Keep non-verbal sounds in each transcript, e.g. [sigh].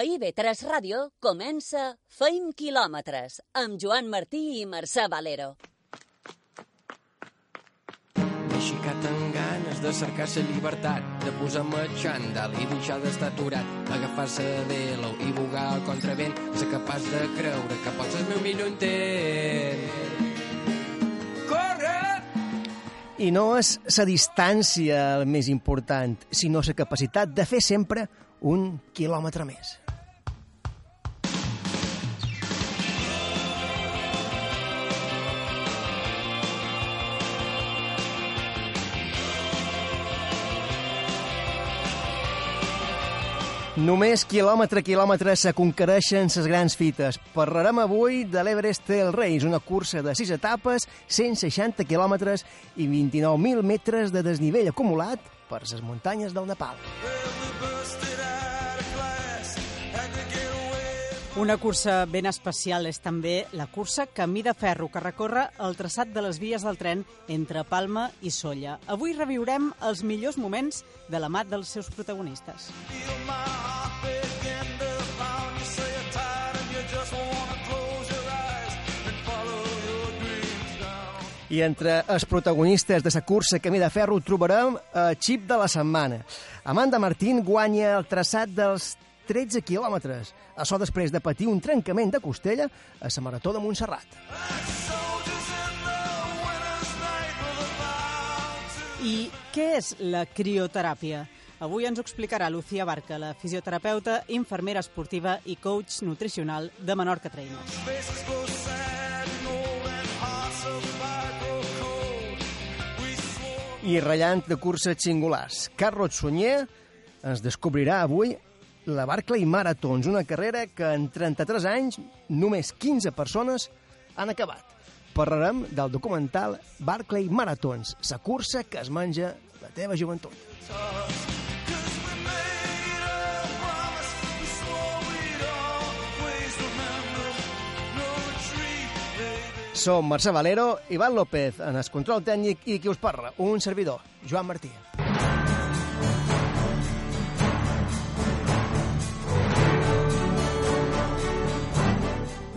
A IB3 Ràdio comença Feim quilòmetres amb Joan Martí i Mercè Valero. M'he aixecat amb ganes de cercar la llibertat, de posar-me xandall i deixar d'estar aturat, agafar-se de velo i bugar al contravent, ser capaç de creure que pots el meu millor intent. Corre! I no és la distància el més important, sinó la capacitat de fer sempre un quilòmetre més. Només quilòmetre a quilòmetre se conquereixen les grans fites. Parlarem avui de l'Everest Trail Race, una cursa de 6 etapes, 160 quilòmetres i 29.000 metres de desnivell acumulat per les muntanyes del Nepal. Una cursa ben especial és també la cursa Camí de Ferro, que recorre el traçat de les vies del tren entre Palma i Solla. Avui reviurem els millors moments de la mà dels seus protagonistes. I entre els protagonistes de la cursa Camí de Ferro trobarem el xip de la setmana. Amanda Martín guanya el traçat dels 13 quilòmetres, això després de patir un trencament de costella a la Marató de Montserrat. I què és la crioteràpia? Avui ens ho explicarà Lucía Barca, la fisioterapeuta, infermera esportiva i coach nutricional de Menorca Trainers. I ratllant de curses singulars, Carlos Sunyer ens descobrirà avui la Barclay Marathons, una carrera que en 33 anys només 15 persones han acabat. Parlarem del documental Barclay Marathons, la cursa que es menja la teva joventut. Som Mercè Valero, Ivan López, en el control tècnic i qui us parla, un servidor, Joan Martí.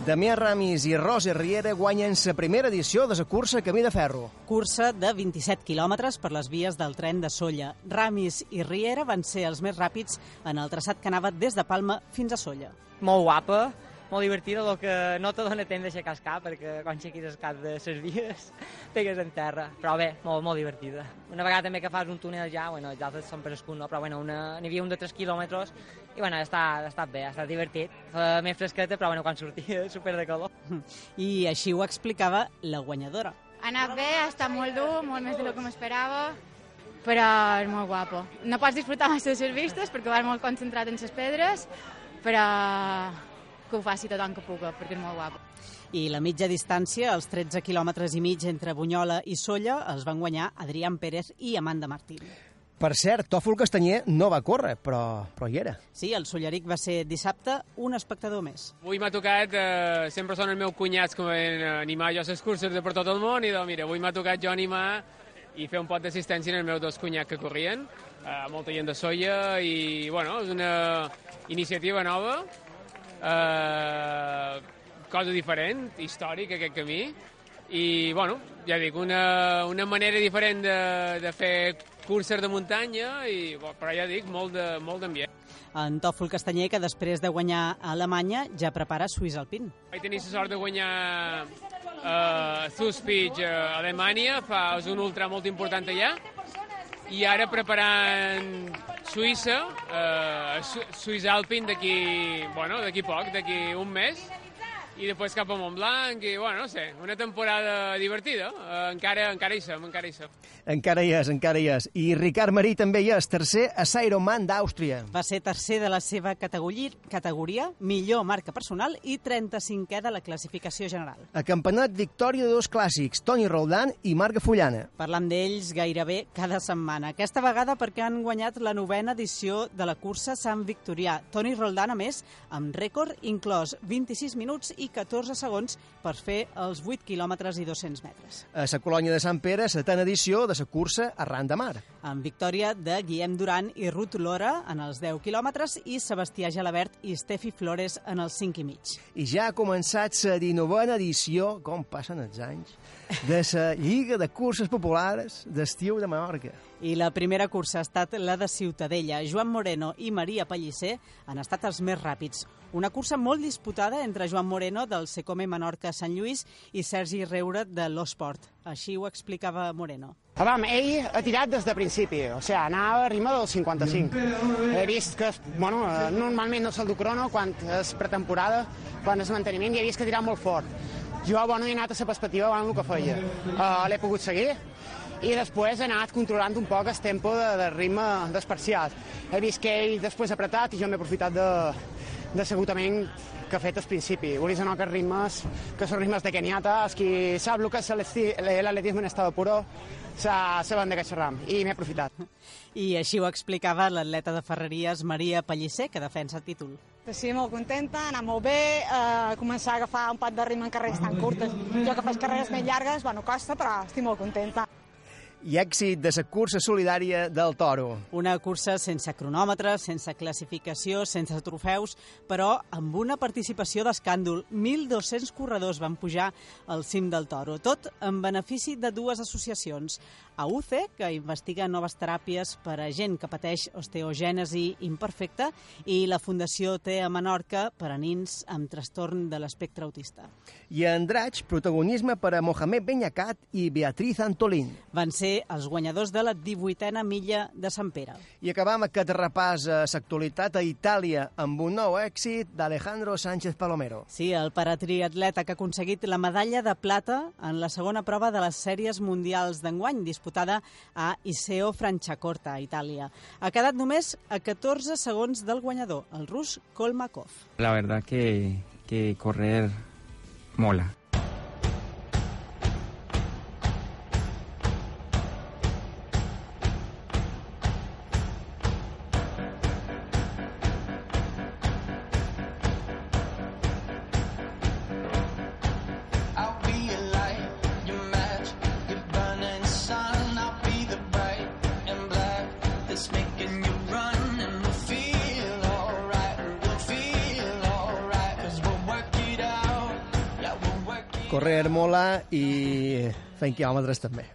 Damià Ramis i Rosa Riera guanyen la primera edició de la cursa Camí de Ferro. Cursa de 27 quilòmetres per les vies del tren de Solla. Ramis i Riera van ser els més ràpids en el traçat que anava des de Palma fins a Solla. molt guapa, molt divertida, el que no te dona temps d'aixecar el cap, perquè quan aixequis el cap de ses vies [laughs] pegues en terra. Però bé, molt, molt divertida. Una vegada també que fas un túnel ja, bueno, els altres són per escut, no? però bueno, una, n'hi havia un de 3 quilòmetres i bueno, ha estat, ha estat bé, ha estat divertit. Uh, més fresqueta, però bueno, quan sortia [laughs] super de calor. I així ho explicava la guanyadora. Ha anat bé, ha estat molt dur, molt més del que m'esperava, però és molt guapo. No pots disfrutar massa de les vistes perquè vas molt concentrat en les pedres, però que ho faci tothom que puga, perquè és molt guapo. I la mitja distància, els 13 quilòmetres i mig entre Bunyola i Solla, els van guanyar Adrián Pérez i Amanda Martín. Per cert, Tòfol Castanyer no va córrer, però, però hi era. Sí, el Solleric va ser dissabte un espectador més. Avui m'ha tocat, eh, sempre són els meus cunyats que m'han animar jo a les curses de per tot el món, i doncs mira, avui m'ha tocat jo animar i fer un pot d'assistència en els meus dos cunyats que corrien, eh, molta gent de Solla, i bueno, és una iniciativa nova, eh, cosa diferent, històric, aquest camí, i bueno, ja dic, una, una manera diferent de, de fer curses de muntanya, i, però ja dic, molt de- molt d'ambient. En Tòfol Castanyer, que després de guanyar a Alemanya, ja prepara Suïssa Alpin. Vaig tenir la sort de guanyar uh, Suspich a Alemanya, fa és un ultra molt important allà, i ara preparant Suïssa, uh, Su Suïssa Alpin d'aquí bueno, poc, d'aquí un mes, i després cap a Montblanc, i bueno, no sé, una temporada divertida, uh, encara, encara hi som, encara hi som. Encara hi és, encara hi és. I Ricard Marí també hi és, tercer a Ironman d'Àustria. Va ser tercer de la seva categoria, categoria, millor marca personal i 35è de la classificació general. A campionat victòria de dos clàssics, Toni Roldán i Marga Fullana. Parlant d'ells gairebé cada setmana. Aquesta vegada perquè han guanyat la novena edició de la cursa Sant Victorià. Toni Roldán, a més, amb rècord inclòs 26 minuts i i 14 segons per fer els 8 quilòmetres i 200 metres. A la colònia de Sant Pere, setena edició de la cursa Arran de Mar. Amb victòria de Guillem Duran i Ruth Lora en els 10 quilòmetres i Sebastià Gelabert i Stefi Flores en els 5 i mig. I ja ha començat la 19a edició, com passen els anys, de la Lliga de Curses Populars d'Estiu de Menorca. I la primera cursa ha estat la de Ciutadella. Joan Moreno i Maria Pellicer han estat els més ràpids. Una cursa molt disputada entre Joan Moreno del Secome Menorca Sant Lluís i Sergi Reure de l'Osport. Així ho explicava Moreno. Avam, ell ha tirat des de principi, o sigui, anava a ritme del 55. He vist que, bueno, normalment no se'l du crono quan és pretemporada, quan és manteniment, i he vist que ha tirat molt fort. Jo, bueno, he anat a la perspectiva davant el que feia. Uh, L'he pogut seguir, i després he anat controlant un poc el tempo de, de ritme desparciat. He vist que ell després ha apretat i jo m'he aprofitat de, de segutament que ha fet al principi. Volies anar que ritmes, que són ritmes de Keniata, els qui sap el que és l'atletisme en estado puro, saben de què xerram, i m'he aprofitat. I així ho explicava l'atleta de Ferreries, Maria Pellicer, que defensa el títol. Sí, molt contenta, anar molt bé, eh, començar a agafar un pat de ritme en carreres tan curtes. Jo que faig carreres més llargues, bueno, costa, però estic molt contenta i èxit de la cursa solidària del Toro. Una cursa sense cronòmetre, sense classificació, sense trofeus, però amb una participació d'escàndol. 1.200 corredors van pujar al cim del Toro, tot en benefici de dues associacions. AUCE, que investiga noves teràpies per a gent que pateix osteogènesi imperfecta, i la Fundació T a Menorca per a nins amb trastorn de l'espectre autista. I a Andratx, protagonisme per a Mohamed Benyacat i Beatriz Antolín. Van ser els guanyadors de la 18a milla de Sant Pere. I acabam aquest repàs a l'actualitat a Itàlia amb un nou èxit d'Alejandro Sánchez Palomero. Sí, el paratriatleta que ha aconseguit la medalla de plata en la segona prova de les sèries mundials d'enguany, disputada a Iseo Franciacorta, a Itàlia. Ha quedat només a 14 segons del guanyador, el rus Kolmakov. La verdad que, que correr mola. Fent quilòmetres també.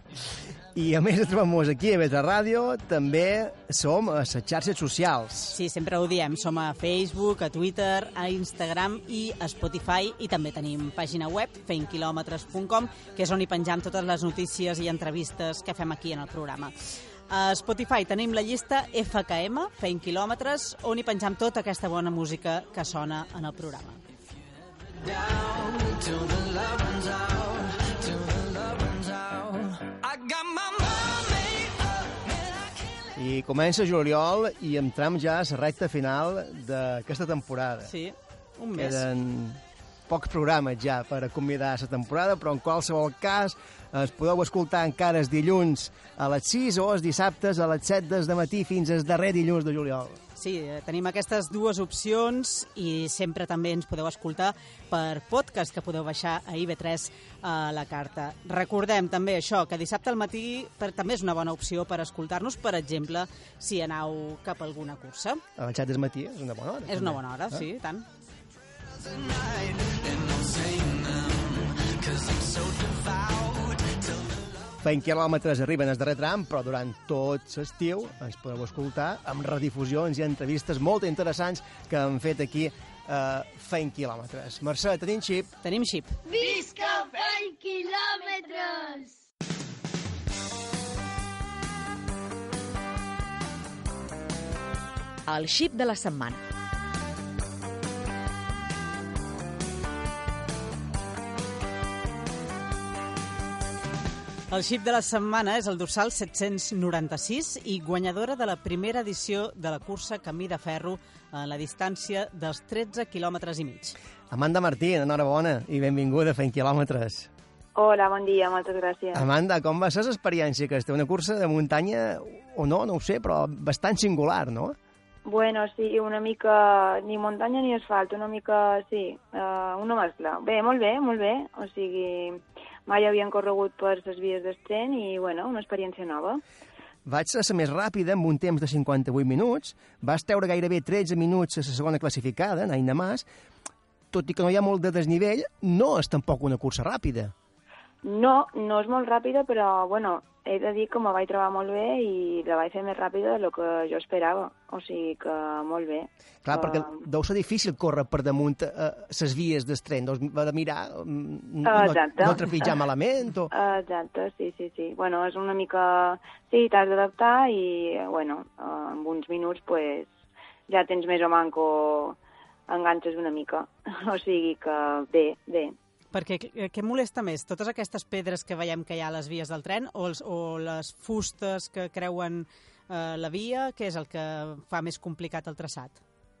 I a més de trobar-nos aquí a Betra Ràdio, també som a les xarxes socials. Sí, sempre ho diem. Som a Facebook, a Twitter, a Instagram i a Spotify. I també tenim pàgina web, feinquilometres.com, que és on hi penjam totes les notícies i entrevistes que fem aquí en el programa. A Spotify tenim la llista FKM, Feint Quilòmetres, on hi penjam tota aquesta bona música que sona en el programa. Down I comença juliol i entrem ja a la recta final d'aquesta temporada. Sí, un mes. Queden pocs programes ja per acomiadar la temporada, però en qualsevol cas es podeu escoltar encara els dilluns a les 6 o els dissabtes a les 7 des de matí fins al darrer dilluns de juliol. Sí, eh, tenim aquestes dues opcions i sempre també ens podeu escoltar per podcast que podeu baixar a IB3 a la carta. Recordem també això, que dissabte al matí per, també és una bona opció per escoltar-nos, per exemple, si anau cap a alguna cursa. A les 7 del matí és una bona hora. És una bona hora, eh? sí, tant. Feint quilòmetres arriben al darrer tram, però durant tot l'estiu ens podeu escoltar amb redifusions i entrevistes molt interessants que han fet aquí uh, Feint quilòmetres. Mercè, tenim xip? Tenim xip. Visca Feint quilòmetres! El xip de la setmana. El xip de la setmana és el dorsal 796 i guanyadora de la primera edició de la cursa Camí de Ferro a la distància dels 13 quilòmetres i mig. Amanda Martí, enhorabona i benvinguda a Fent Quilòmetres. Hola, bon dia, moltes gràcies. Amanda, com va ser l'experiència aquesta? Una cursa de muntanya, o no, no ho sé, però bastant singular, no? Bueno, sí, una mica ni muntanya ni asfalt, una mica, sí, uh, una mescla. Bé, molt bé, molt bé. O sigui, mai havien corregut per les vies del tren i, bueno, una experiència nova. Vaig ser la més ràpida, amb un temps de 58 minuts. Vas treure gairebé 13 minuts a la segona classificada, Naina Mas. Tot i que no hi ha molt de desnivell, no és tampoc una cursa ràpida. No, no és molt ràpida, però, bueno, he de dir que me vaig trobar molt bé i la vaig fer més ràpida del que jo esperava. O sigui que molt bé. Clar, Uh, perquè deu ser difícil córrer per damunt les uh, vies del tren. Deus haver de mirar, mm, no, Exacte. no trepitjar malament o... [laughs] Exacte, sí, sí, sí. Bueno, és una mica... Sí, t'has d'adaptar i, bueno, uh, en uns minuts, pues, ja tens més o manco enganxes una mica. [laughs] O sigui que bé, bé. Perquè què- què molesta més? Totes aquestes pedres que veiem que hi ha a les vies del tren o, els, o les fustes que creuen eh, la via? Què és el que fa més complicat el traçat?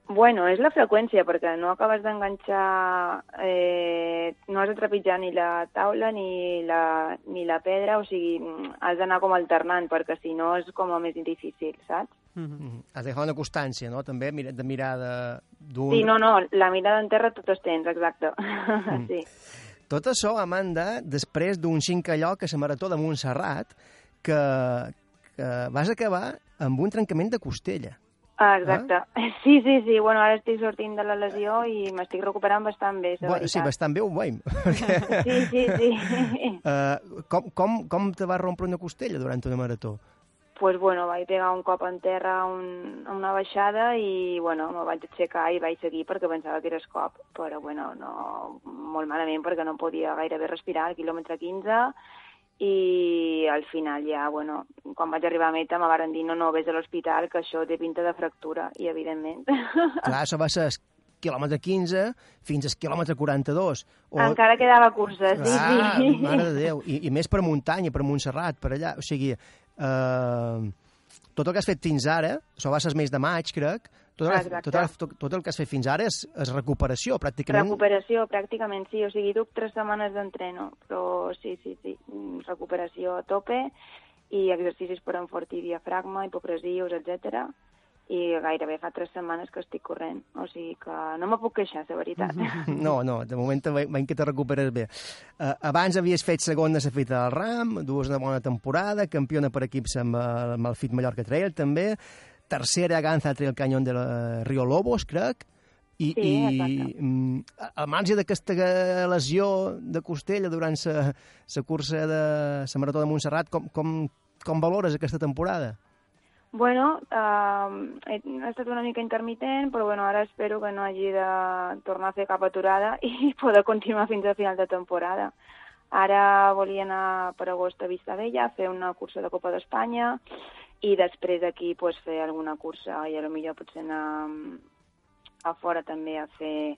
Bueno, és la freqüència, perquè no acabes d'enganxar, eh, no has de trepitjar ni la taula ni la, ni la pedra, o sigui, has d'anar com alternant, perquè si no és com a més difícil, saps? Mm. Has de fer una constància, no?, també, de mirar de- d'un... Sí, no, no, la mirada en terra tots tens, exacte. [laughs] Mm. sí. Tot això, Amanda, després d'un cinquè lloc a la Marató de Montserrat, que, que vas acabar amb un trencament de costella. Ah, exacte. [laughs] Sí, sí, sí. Bueno, ara estic sortint de la lesió i m'estic recuperant bastant bé, la Bueno, sí, bastant bé ho veiem. [laughs] Sí, sí, sí. Uh, [laughs] com, com, com te va rompre una costella durant una marató? Pues bueno, vaig pegar un cop en terra un, una baixada i bueno, me vaig aixecar i vaig seguir perquè pensava que era escop, però bueno, no, molt malament perquè no podia gairebé respirar al quilòmetre 15 i al final ja, bueno, quan vaig arribar a meta me van dir no, no, vés a l'hospital que això té pinta de fractura i evidentment [laughs] Clar, això va ser quilòmetre 15 fins al quilòmetre 42. O... encara quedava cursa, sí, ah, sí. mare de Déu. I, I més per muntanya, per Montserrat, per allà. O sigui, eh, tot el que has fet fins ara, això va ser el mes de maig, crec, tot el, Exacte. tot, el, tot, tot el que has fet fins ara és, és recuperació, pràcticament. Recuperació, pràcticament, sí. O sigui, duc tres setmanes d'entreno, però sí, sí, sí. mm, Recuperació a tope i exercicis per enfortir diafragma, hipopresius, etc. I gairebé fa tres setmanes que estic corrent. O sigui que no me puc queixar, la veritat. [laughs] No, no, de moment ve- veiem que te recuperes bé. Uh, abans havies fet segona a la fita del RAM, dues una bona temporada, campiona per equips amb, el- amb el FIT Mallorca Trail, també, tercera a Ganza Trail Canyon de la Rio Lobos, crec, i, Sí, i exacte. mm, al marge d'aquesta lesió de costella durant la cursa de la Marató de Montserrat, com, com, com valores aquesta temporada? Bueno, he, ha estat una mica intermitent, però bueno, ara espero que no hagi de tornar a fer cap aturada [laughs] i poder continuar fins al final de temporada. Ara volia anar per agost a Vistabella a fer una cursa de Copa d'Espanya i després aquí pues, fer alguna cursa i a lo millor potser anar a fora també a fer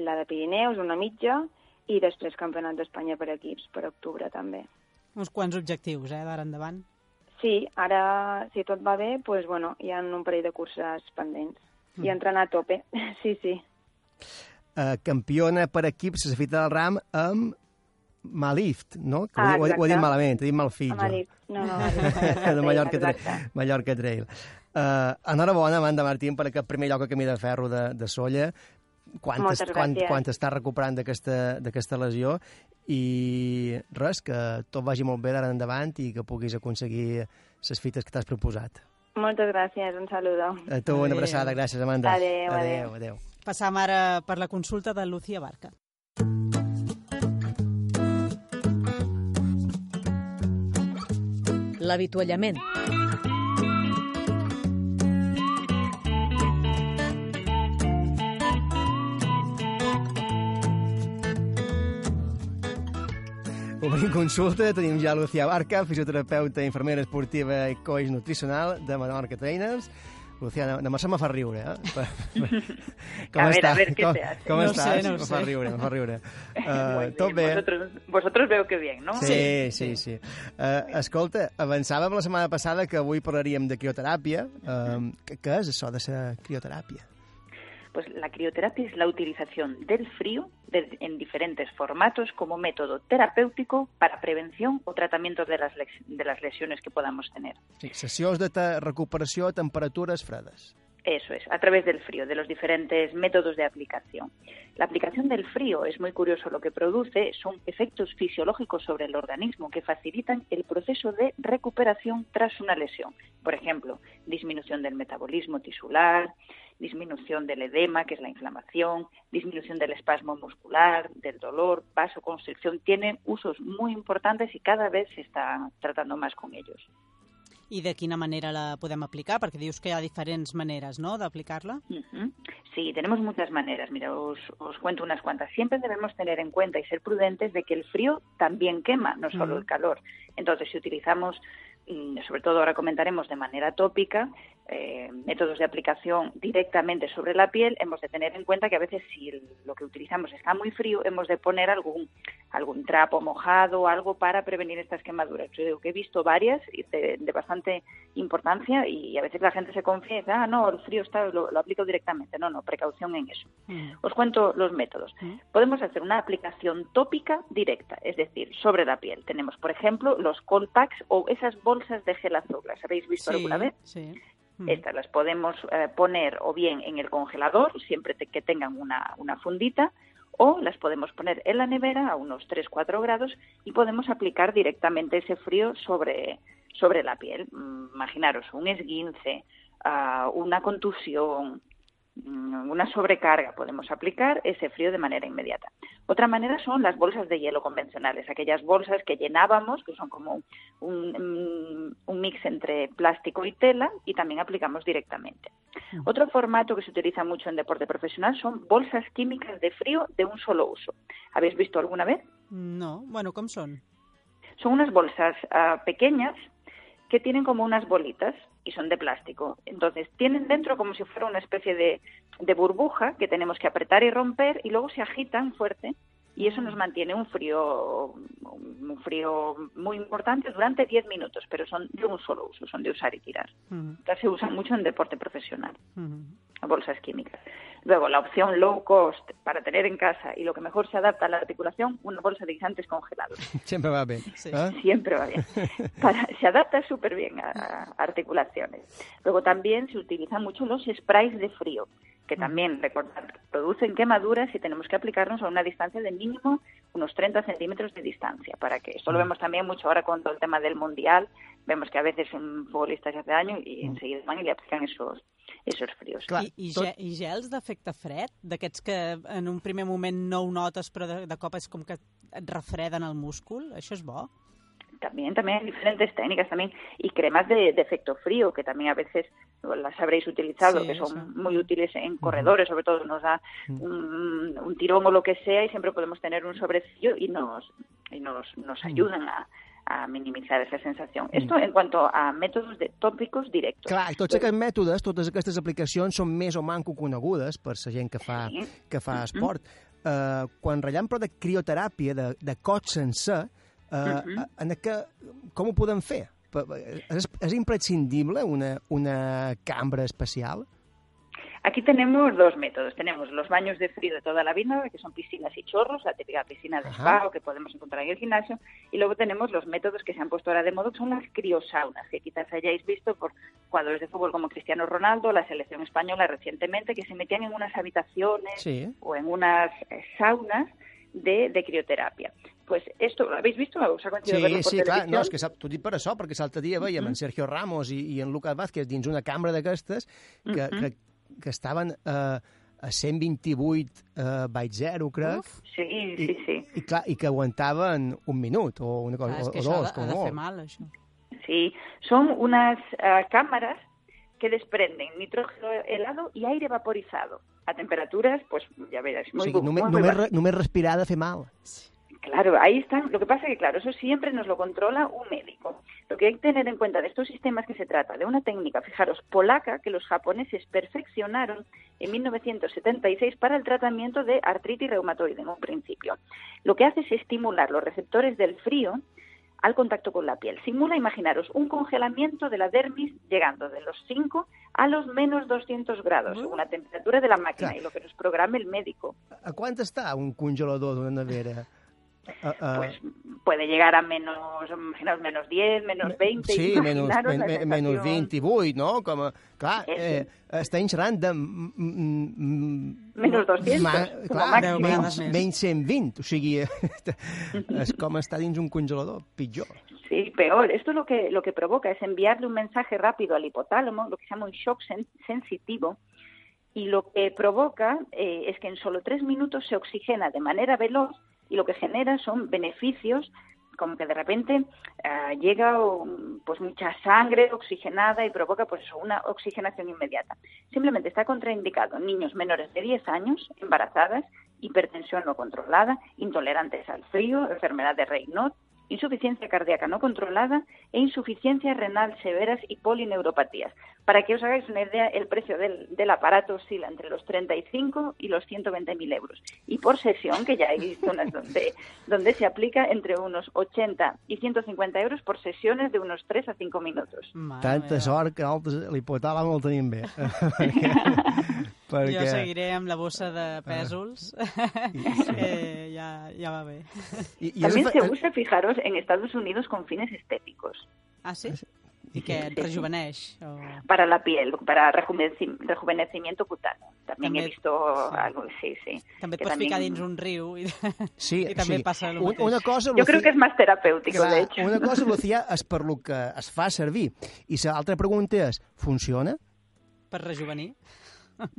la de Pirineus, una mitja, i després Campionat d'Espanya per equips, per octubre també. Uns quants objectius, eh, d'ara endavant. Sí, ara, si tot va bé, pues, bueno, hi ha un parell de curses pendents. Mm. I entrenar a tope, [laughs] sí, sí. Uh, campiona per equips a la fita del RAM amb Malift, no? Que Ah, ho, ho he dit malament, he dit Malfill. Amb Malift. No, no, [laughs] Malift. de Mallorca, Trail. Mallorca Trail. Uh, enhorabona, Amanda Martín, per aquest primer lloc a camí de ferro de, de Solla. Quant, Moltes es- quant, quant està recuperant d'aquesta lesió i res, que tot vagi molt bé d'ara endavant i que puguis aconseguir les fites que t'has proposat. Moltes gràcies, un saludo. A tu una abraçada, gràcies Amanda. Adéu, adéu. adéu. adéu. Passam ara per la consulta de Lucía Barca. L'avituallament. Obrim consulta, tenim ja Lucía Barca, fisioterapeuta, infermera esportiva i coach nutricional de Menorca Trainers. Lucía, demà se me fa riure, eh? [laughs] A ver, a ver, ¿qué com, te hace? com No estàs? sé, no me sé. fa riure, me fa riure. [laughs] Uh, bien, tot bé? Vosotros, vosotros veo que bien, ¿no? Sí, sí, sí. Uh, escolta, avançàvem la setmana passada que avui parlaríem de crioteràpia. Um, què, què és això de la crioteràpia? Pues la crioterapia es la utilización del frío de- en diferentes formatos como método terapéutico para prevención o tratamiento de las, de las lesiones que podamos tener. Sí, sessions de recuperació a temperatures fredes. Eso es, a través del frío, de los diferentes métodos de aplicación. La aplicación del frío es muy curioso lo que produce, son efectos fisiológicos sobre el organismo que facilitan el proceso de recuperación tras una lesión. Por ejemplo, disminución del metabolismo tisular, disminución del edema, que es la inflamación, disminución del espasmo muscular, del dolor, vasoconstricción. Tiene usos muy importantes y cada vez se está tratando más con ellos. I de quina manera la podem aplicar? Perquè dius que hi ha diferents maneres, ¿no?, de aplicarla. Uh -huh. Sí, tenemos muchas maneras. Mira, os, os, cuento unas cuantas. Siempre debemos tener en cuenta y ser prudentes de que el frío también quema, no solo uh -huh. el calor. Entonces, si utilizamos sobre todo ahora comentaremos de manera tópica, eh, métodos de aplicación directamente sobre la piel, hemos de tener en cuenta que a veces si lo que utilizamos está muy frío, hemos de poner algún, algún trapo mojado, algo para prevenir estas quemaduras. Yo digo que he visto varias de, de bastante importancia y a veces la gente se confiesa, ah, no, el frío está, lo, lo aplico directamente. No, no, precaución en eso. Mm. Os cuento los métodos. Mm. Podemos hacer una aplicación tópica directa, es decir, sobre la piel. Tenemos, por ejemplo, los cold packs o esas bolsas de gel azul. ¿Las habéis visto sí, alguna vez? Sí. Estas las podemos eh, poner o bien en el congelador, siempre que tengan una, una fundita, o las podemos poner en la nevera a unos 3-4 grados y podemos aplicar directamente ese frío sobre, sobre la piel. Imaginaros un esguince, uh, una contusión, una sobrecarga, podemos aplicar ese frío de manera inmediata. Otra manera son las bolsas de hielo convencionales, aquellas bolsas que llenábamos, que son como un, un mix entre plástico y tela, y también aplicamos directamente. Otro formato que se utiliza mucho en deporte profesional son bolsas químicas de frío de un solo uso. ¿Habéis visto alguna vez? No, bueno, ¿cómo son? Son unas bolsas uh, pequeñas que tienen como unas bolitas y son de plástico. Entonces, tienen dentro como si fuera una especie de, de, burbuja que tenemos que apretar y romper y luego se agitan fuerte y eso nos mantiene un frío un frío muy importante durante 10 minutos, pero son de un solo uso, son de usar y tirar. Uh -huh. Entonces, se usan mucho en deporte profesional, uh -huh. Bolsas químicas. Luego, la opción low cost para tener en casa y lo que mejor se adapta a la articulación, una bolsa de guisantes congelados. [laughs] Siempre va bien. Sí. ¿Eh? Siempre va bien. [laughs] Para, se adapta súper bien a, a, articulaciones. Luego también se utilizan mucho los sprays de frío, que también, recordad, producen quemaduras y tenemos que aplicarnos a una distancia de mínimo unos 30 centímetros de distancia. ¿Para que Esto lo vemos también mucho ahora con todo el tema del Mundial. Vemos que a veces un futbolista se hace daño y enseguida van y le aplican esos, esos fríos. Clar, I, i, tot... I gels d'efecte fred? D'aquests que en un primer moment no ho notes, però de, de cop és com que et refreden el múscul? Això és bo? También, también hay diferentes técnicas también y cremas de, de, efecto frío que también a veces las habréis utilizado, sí, que son sí. muy útiles en corredores, sobre todo nos da un, un, tirón o lo que sea y siempre podemos tener un sobrecillo y nos, y nos, nos ayudan a, a minimitzar aquesta sensació. Mm. Esto en quant a mètodes de tòpicos directos. Clar, i tots aquests mètodes, totes aquestes aplicacions són més o manco conegudes per la gent que fa, sí. que fa esport. Mm -hmm. uh, quan ratllem però de crioteràpia, de, de cot sencer, uh, mm -hmm. en que, com ho podem fer? És, és imprescindible una, una cambra especial? Aquí tenemos dos métodos. Tenemos los baños de frío de toda la vida, que son piscinas y chorros, la típica piscina de spa que podemos encontrar en el gimnasio. Y luego tenemos los métodos que se han puesto ahora de moda, que son las criosaunas, que quizás hayáis visto por jugadores de fútbol como Cristiano Ronaldo, la selección española recientemente, que se metían en unas habitaciones sí. o en unas saunas de, de crioteràpia. Pues esto, ¿lo habéis visto? ¿Os ha sí, verlo sí, clar, no, és que t'ho dic per això, perquè l'altre dia veiem -huh. en Sergio Ramos i, i en Lucas Vázquez dins una cambra d'aquestes que, que, que estaven eh, a 128 eh, baix zero, crec. Uf, sí, i, sí, sí. I, clar, I que aguantaven un minut o una cosa, ah, és que o això dos, ha, com ha de molt. fer mal, això. Sí, son unas uh, cámaras que desprenden nitrógeno helado y aire vaporizado a temperaturas, pues ya verás, muy, o sigui, només, muy, només, només respirar ha de fer mal. Claro, ahí están. Lo que pasa es que, claro, eso siempre nos lo controla un médico. Lo que hay que tener en cuenta de estos sistemas que se trata de una técnica, fijaros, polaca, que los japoneses perfeccionaron en 1976 para el tratamiento de artritis reumatoide en un principio. Lo que hace es estimular los receptores del frío al contacto con la piel. Simula, imaginaros, un congelamiento de la dermis llegando de los 5 a los menos 200 grados, según la temperatura de la máquina y lo que nos programa el médico. A quant està un congelador d'una nevera? Uh, uh, pues puede llegar a menos, imaginaos, menos 10, menos 20. sí, menos, men, menos sensación. 28, no? Com a, clar, eh, de... mm, mm, Menys 200, ma, com a clar, màxim. menys, menys 120, o sigui, és com estar dins un congelador, pitjor. Sí, peor. Esto lo que, lo que provoca es enviarle un mensaje rápido al hipotálamo, lo que se llama un shock sen- sensitivo, y lo que provoca eh, es que en solo tres minutos se oxigena de manera veloz y lo que genera son beneficios como que de repente ah, llega pues mucha sangre oxigenada y provoca pues una oxigenación inmediata. Simplemente está contraindicado en niños menores de 10 años, embarazadas, hipertensión no controlada, intolerantes al frío, enfermedad de Raynaud, insuficiencia cardíaca no controlada e insuficiencia renal severas y polineuropatías. Para que os hagáis una idea, el precio del, del aparato oscila entre los 35 y los 120 mil euros. Y por sesión, que ya hay zonas donde, [laughs] donde se aplica entre unos 80 y 150 euros por sesiones de unos 3 a 5 minutos. Tanta sort que nosaltres l'hipotàlam el tenim bé. Perquè, Jo seguiré amb la bossa de pèsols. [laughs] eh, ja, ja va bé. I, i También és, se usa, fijaros, en Estados Unidos con fines estéticos. Ah, sí? I què, et rejuveneix? O... Para la piel, para rejuveneci- rejuvenecimiento cutáneo. También També- he visto sí. algo, sí, sí. També et Que pots también- ficar dins un riu i, [laughs] Sí, i també sí. passa el mateix. Una cosa, Yo creo Lucía- que es más terapéutico, Clar, de hecho. una [laughs] cosa, Lucía, és per lo que es fa servir. I l'altra pregunta és, funciona? Per rejuvenir?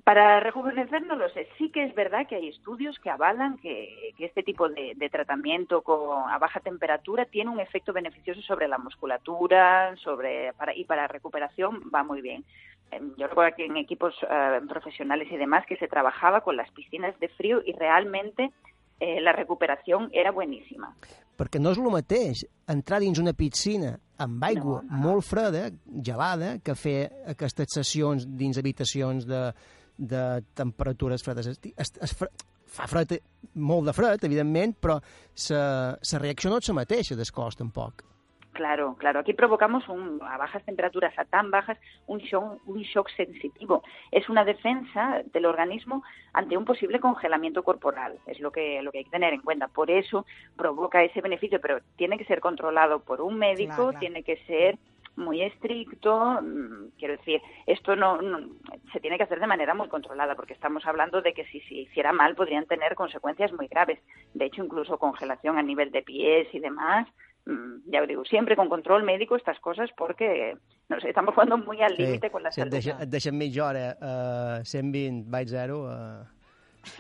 Para rejuvenecer no lo sé. Sí que es verdad que hay estudios que avalan que, que este tipo de, de tratamiento con, a baja temperatura tiene un efecto beneficioso sobre la musculatura sobre para, y para recuperación va muy bien. Em, Yo recuerdo que en equipos eh, profesionales y demás que se trabajaba con las piscinas de frío y realmente eh, la recuperación era buenísima. Perquè no és el mateix entrar dins una piscina amb aigua no, no. molt freda, gelada, que fer aquestes sessions dins habitacions de, de temperatures fredes. Es, es, es, fre- fa fred, molt de fred, evidentment, però la reacció no és la mateixa del cos, tampoc. Claro, claro. Aquí provocamos un, a bajas temperaturas, a tan bajas, un shock, un shock sensitivo. Es una defensa del organismo ante un posible congelamiento corporal. Es lo que, lo que hay que tener en cuenta. Por eso provoca ese beneficio, pero tiene que ser controlado por un médico, Claro, claro. tiene que ser muy estricto. mm, Quiero decir, esto no, no- se tiene que hacer de manera muy controlada, porque estamos hablando de que si se hiciera mal podrían tener consecuencias muy graves. De hecho, incluso congelación a nivel de pies y demás. Mm, Ya os digo, siempre con control médico estas cosas, porque no sé, estamos jugando muy al límite con la si et, salud. deixa, et deixen mitja hora uh, 120 byte zero, uh,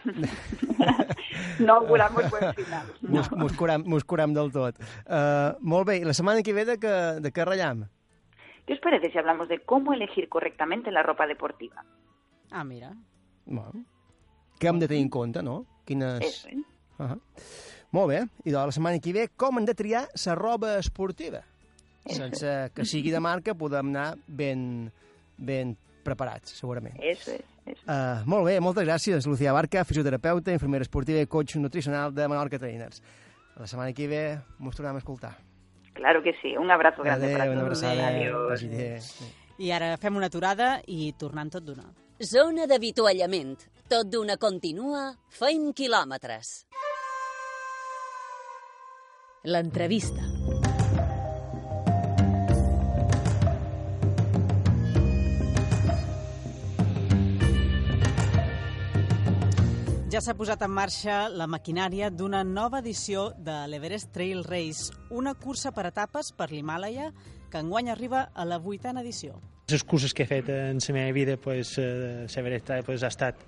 [laughs] No auguramos buen [laughs] final. No. mos, curam, mos curam del tot. Uh, molt bé, i la setmana que ve de què, de què ratllam? ¿Qué os parece si hablamos de cómo elegir correctamente la ropa deportiva? Ah, mira. Bueno, què hem de tenir en compte, no? Quines... Eso, ¿eh? Uh -huh. Molt bé, i de la setmana que ve com hem de triar la roba esportiva? Sense que sigui de marca podem anar ben, ben preparats, segurament. Eso es. eso. Uh, molt bé, moltes gràcies, Lucía Barca, fisioterapeuta, infermera esportiva i coach nutricional de Menorca Trainers. La setmana que ve mos tornem a escoltar. Claro que sí. Un abrazo grande para una todos. abraçada. Adiós. Vagi bé. I ara fem una aturada i tornant tot d'una. Zona d'avituallament. Tot d'una continua, feim quilòmetres. L'entrevista. Ja s'ha posat en marxa la maquinària d'una nova edició de l'Everest Trail Race, una cursa per etapes per l'Himàlaia que enguany arriba a la vuitena edició. Les curses que he fet en la meva vida, pues, eh, l'Everest pues, ha estat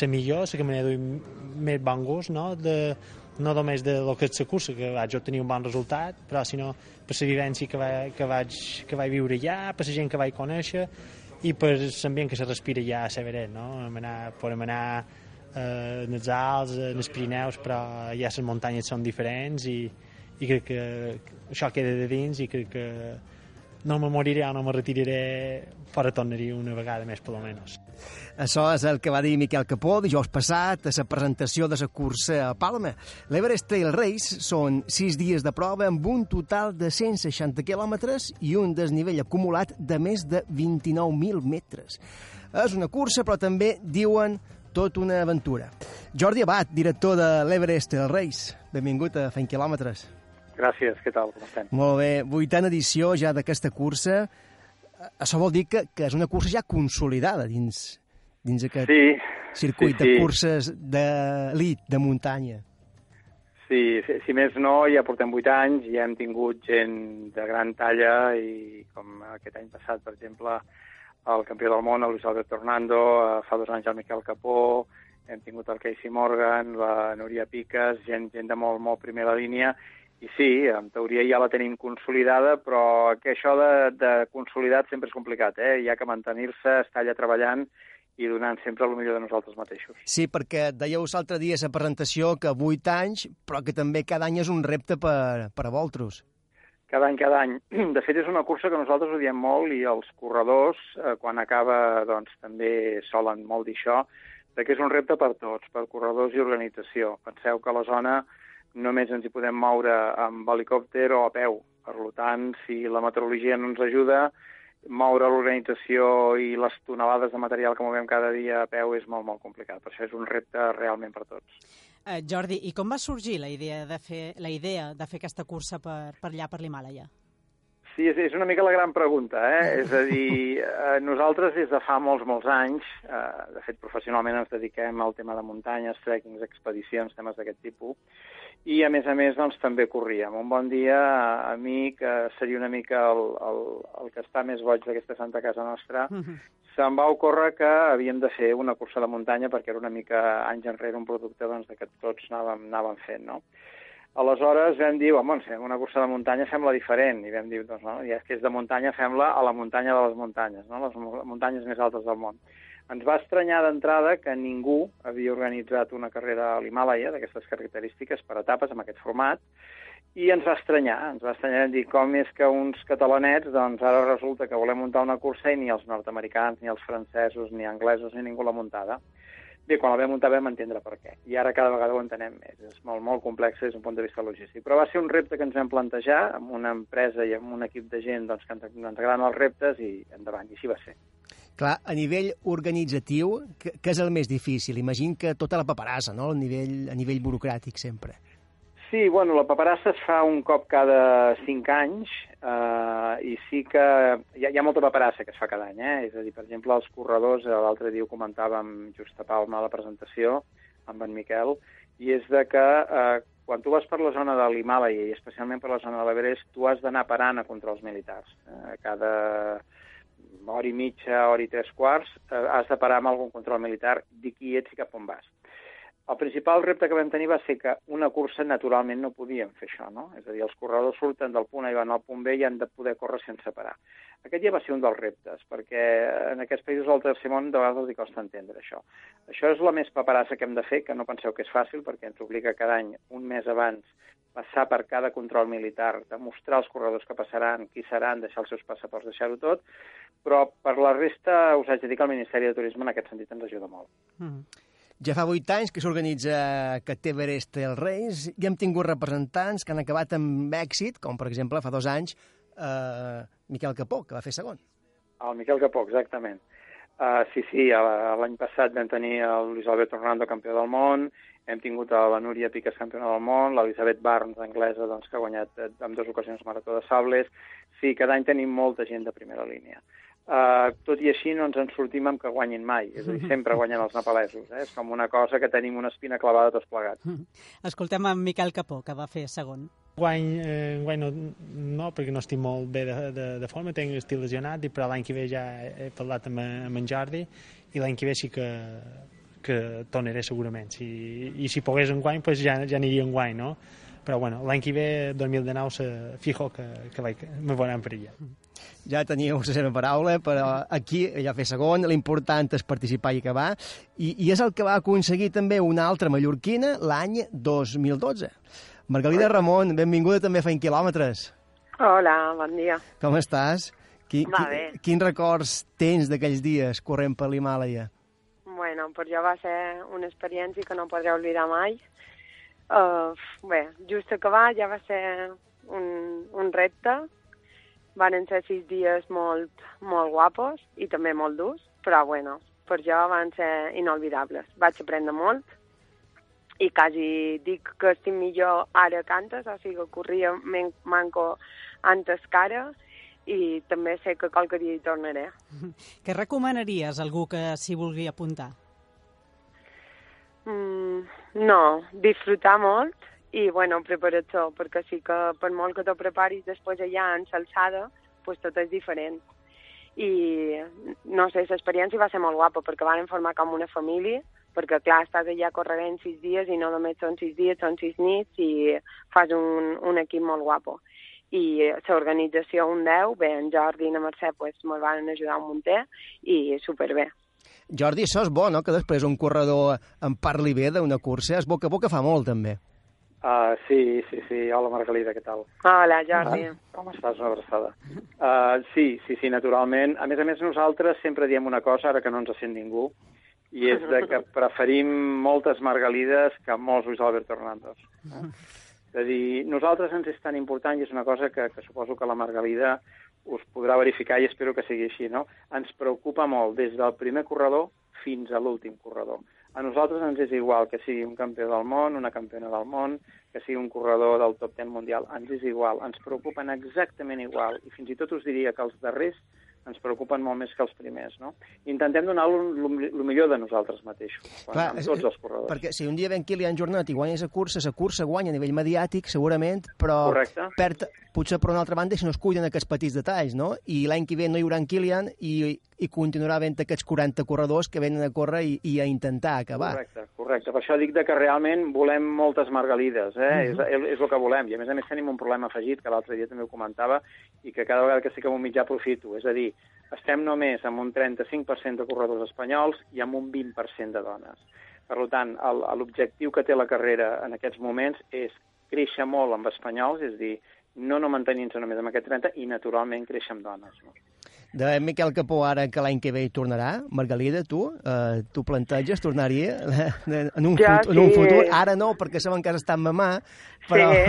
la millor, la que me n'he duit més bon gust, no? De, no només de lo que és la cursa, que vaig obtenir un bon resultat, però sinó per la vivència que, va, que, vaig, que vaig viure allà, per la gent que vaig conèixer i per l'ambient que se respira allà a l'Everest, no? Anar, podem anar eh, en els Alts, en els Pirineus, però ja les muntanyes són diferents i, i crec que això queda de dins i crec que no me moriré o no me retiraré, però tornaré una vegada més, per lo menos. Això és el que va dir Miquel Capó dijous passat a la presentació de la cursa a Palma. L'Everest Trail Race són sis dies de prova amb un total de 160 quilòmetres i un desnivell acumulat de més de 29.000 metres. És una cursa, però també diuen tot una aventura. Jordi Abad, director de l'Everest El Reis, benvingut a Fent Quilòmetres. Gràcies, què tal, com estem? Molt bé, vuitena edició ja d'aquesta cursa. Això vol dir que, que és una cursa ja consolidada dins, dins aquest sí, circuit sí, sí. de curses d'elit, de muntanya. Sí, si, si més no, ja portem vuit anys i hem tingut gent de gran talla i com aquest any passat, per exemple, el campió del món, el Luis Alberto Hernando, fa dos anys el Miquel Capó, hem tingut el Casey Morgan, la Núria Piques, gent, gent de molt, molt primera línia, i sí, en teoria ja la tenim consolidada, però que això de, de consolidat sempre és complicat, eh? Hi ha que mantenir-se, estar allà treballant i donant sempre el millor de nosaltres mateixos. Sí, perquè dèieu l'altre dia a la presentació que 8 anys, però que també cada any és un repte per, per a vosaltres. Cada any, cada any. [clears throat] De fet, és una cursa que nosaltres odiem molt i els corredors, eh, quan acaba, doncs, també solen molt dir això, que és un repte per tots, per corredors i organització. Penseu que la zona només ens hi podem moure amb helicòpter o a peu. Per tant, si la meteorologia no ens ajuda, moure l'organització i les tonelades de material que movem cada dia a peu és molt, molt complicat. Per això és un repte realment per tots. Eh, Jordi, i com va sorgir la idea de fer, la idea de fer aquesta cursa per, per allà, per l'Himàlaia? Sí, és, és una mica la gran pregunta, eh? [laughs] És a dir, eh, nosaltres des de fa molts, molts anys, eh, de fet professionalment ens dediquem al tema de muntanyes, trekkings, expedicions, temes d'aquest tipus, i a més a més doncs, també corríem. Un bon dia, a mi, que seria una mica el, el, el que està més boig d'aquesta santa casa nostra, Mm -hmm. se'm va ocórrer que havíem de fer una cursa de muntanya perquè era una mica anys enrere un producte doncs, que tots anàvem, anàvem fent, no? Aleshores vam dir, fem una cursa de muntanya fem-la diferent, i vam dir, doncs, no, ja que és de muntanya, fem-la a la muntanya de les muntanyes, no? les muntanyes més altes del món. Ens va estranyar d'entrada que ningú havia organitzat una carrera a l'Himàlaia d'aquestes característiques per etapes amb aquest format, i ens va estranyar, ens va estranyar dir com és que uns catalanets, doncs ara resulta que volem muntar una cursa i ni els nord-americans, ni els francesos, ni anglesos, ni ningú l'ha muntada. Bé, quan la vam muntar vam entendre per què. I ara cada vegada ho entenem més. És molt, molt complex des d'un punt de vista logístic. Però va ser un repte que ens vam plantejar amb una empresa i amb un equip de gent doncs, que ens, ens agraden els reptes i endavant. I així va ser. Clar, a nivell organitzatiu, que, és el més difícil? Imagino que tota la paperassa, no?, a nivell, a nivell burocràtic sempre. Sí, bueno, la paperassa es fa un cop cada cinc anys eh, i sí que hi ha, hi ha molta paperassa que es fa cada any, eh? És a dir, per exemple, els corredors, l'altre dia ho comentàvem just a Palma a la presentació amb en Miquel, i és de que eh, quan tu vas per la zona de l'Himàlaia i especialment per la zona de l'Everest, tu has d'anar parant a controls militars. Eh, cada hora i mitja, hora i tres quarts, eh, has de parar amb algun control militar, dir qui ets i cap on vas. El principal repte que vam tenir va ser que una cursa naturalment no podíem fer això, no? És a dir, els corredors surten del punt A i van al punt B i han de poder córrer sense parar. Aquest ja va ser un dels reptes, perquè en aquests països del tercer món de vegades els hi costa entendre això. Això és la més paperassa que hem de fer, que no penseu que és fàcil, perquè ens obliga cada any, un mes abans, passar per cada control militar, demostrar als corredors que passaran, qui seran, deixar els seus passaports, deixar-ho tot, però per la resta us haig de dir que el Ministeri de Turisme en aquest sentit ens ajuda molt. Mm. Ja fa vuit anys que s'organitza aquest Everest els Reis i hem tingut representants que han acabat amb èxit, com per exemple fa dos anys eh, Miquel Capó, que va fer segon. El Miquel Capó, exactament. Uh, sí, sí, l'any passat vam tenir el Luis Alberto Hernando, campió del món, hem tingut la Núria Piques, campiona del món, l'Elisabeth Barnes, anglesa, doncs, que ha guanyat en dues ocasions Marató de Sables. Sí, cada any tenim molta gent de primera línia. Uh, tot i així no ens en sortim amb que guanyin mai, és a dir, sempre guanyen els nepalesos, eh? és com una cosa que tenim una espina clavada tots plegats. Escoltem en Miquel Capó, que va fer segon. Guany, eh, guany no, no, perquè no estic molt bé de, de, de forma, tenc estil lesionat, però l'any que ve ja he, he parlat amb, amb en Jordi i l'any que ve sí que, que tornaré segurament. Si, I si pogués en guany, pues ja, ja aniria en guany, no? Però bueno, l'any que ve, 2019, se, fijo que, que vaig, me veuran per allà. Ja teníeu la seva paraula, però aquí ja fer segon, l'important és participar i acabar, i, i és el que va aconseguir també una altra mallorquina l'any 2012. Margalida Ramon, benvinguda també a Fent Quilòmetres. Hola, bon dia. Com estàs? Qui, Va qui, bé. Quins records tens d'aquells dies corrent per l'Himàlaia? Bueno, per jo va ser una experiència que no podré oblidar mai. Uh, bé, just acabar ja va ser un, un repte. Van ser sis dies molt, molt guapos i també molt durs, però bueno, per jo van ser inolvidables. Vaig aprendre molt i quasi dic que estic millor ara que antes, o sigui, corria men- manco antes que ara i també sé que qualque dia hi tornaré. Què recomanaries a algú que s'hi vulgui apuntar? Mm, no, disfrutar molt i, bueno, prepara't-ho, perquè sí que per molt que t'ho preparis després allà en l'alçada, pues tot és diferent. I, no sé, l'experiència va ser molt guapa, perquè van formar com una família, perquè, clar, estàs allà corrent sis dies i no només són sis dies, són sis nits i fas un, un equip molt guapo. I l'organització un 10, bé, en Jordi i en Mercè pues, me'l van ajudar un munter i superbé. Jordi, això és bo, no?, que després un corredor en parli bé d'una cursa. És bo que bo que fa molt, també. Uh, sí, sí, sí. Hola, Margalida, què tal? Hola, Jordi. Ah, com estàs? Una abraçada. Uh, sí, sí, sí, naturalment. A més a més, nosaltres sempre diem una cosa, ara que no ens sent ningú, i és de que [laughs] preferim moltes margalides que molts Luis Alberto Hernández. Eh? És a dir, nosaltres ens és tan important, i és una cosa que, que suposo que la Margalida us podrà verificar i espero que sigui així, no? Ens preocupa molt des del primer corredor fins a l'últim corredor. A nosaltres ens és igual que sigui un campió del món, una campiona del món, que sigui un corredor del top 10 mundial, ens és igual, ens preocupen exactament igual, i fins i tot us diria que els darrers ens preocupen molt més que els primers, no? Intentem donar el millor de nosaltres mateixos, quan, Clar, amb tots els corredors. Perquè si un dia ven Kilian Jornet i guanya la cursa, la cursa guanya a nivell mediàtic, segurament, però Correcte. perd, potser per una altra banda si no es cuiden aquests petits detalls, no? I l'any que ve no hi haurà en Kilian i, i continuarà havent aquests 40 corredors que venen a córrer i, i a intentar acabar. Correcte, correcte. Per això dic de que realment volem moltes margalides, eh? Mhm. és, és, és el que volem. I a més a més tenim un problema afegit, que l'altre dia també ho comentava, i que cada vegada que estic en un mitjà aprofito. És a dir, estem només amb un 35% de corredors espanyols i amb un 20% de dones. Per tant, l'objectiu que té la carrera en aquests moments és créixer molt amb espanyols, és a dir, no no mantenint-se només amb aquest 30 i naturalment créixer amb dones. No? De Miquel Capó, ara que l'any que ve hi tornarà, Margalida, tu, eh, tu planteges tornar-hi eh, en, un Ja, fut, en un sí. futur, ara no, perquè saben que has estat mamà, però Sí.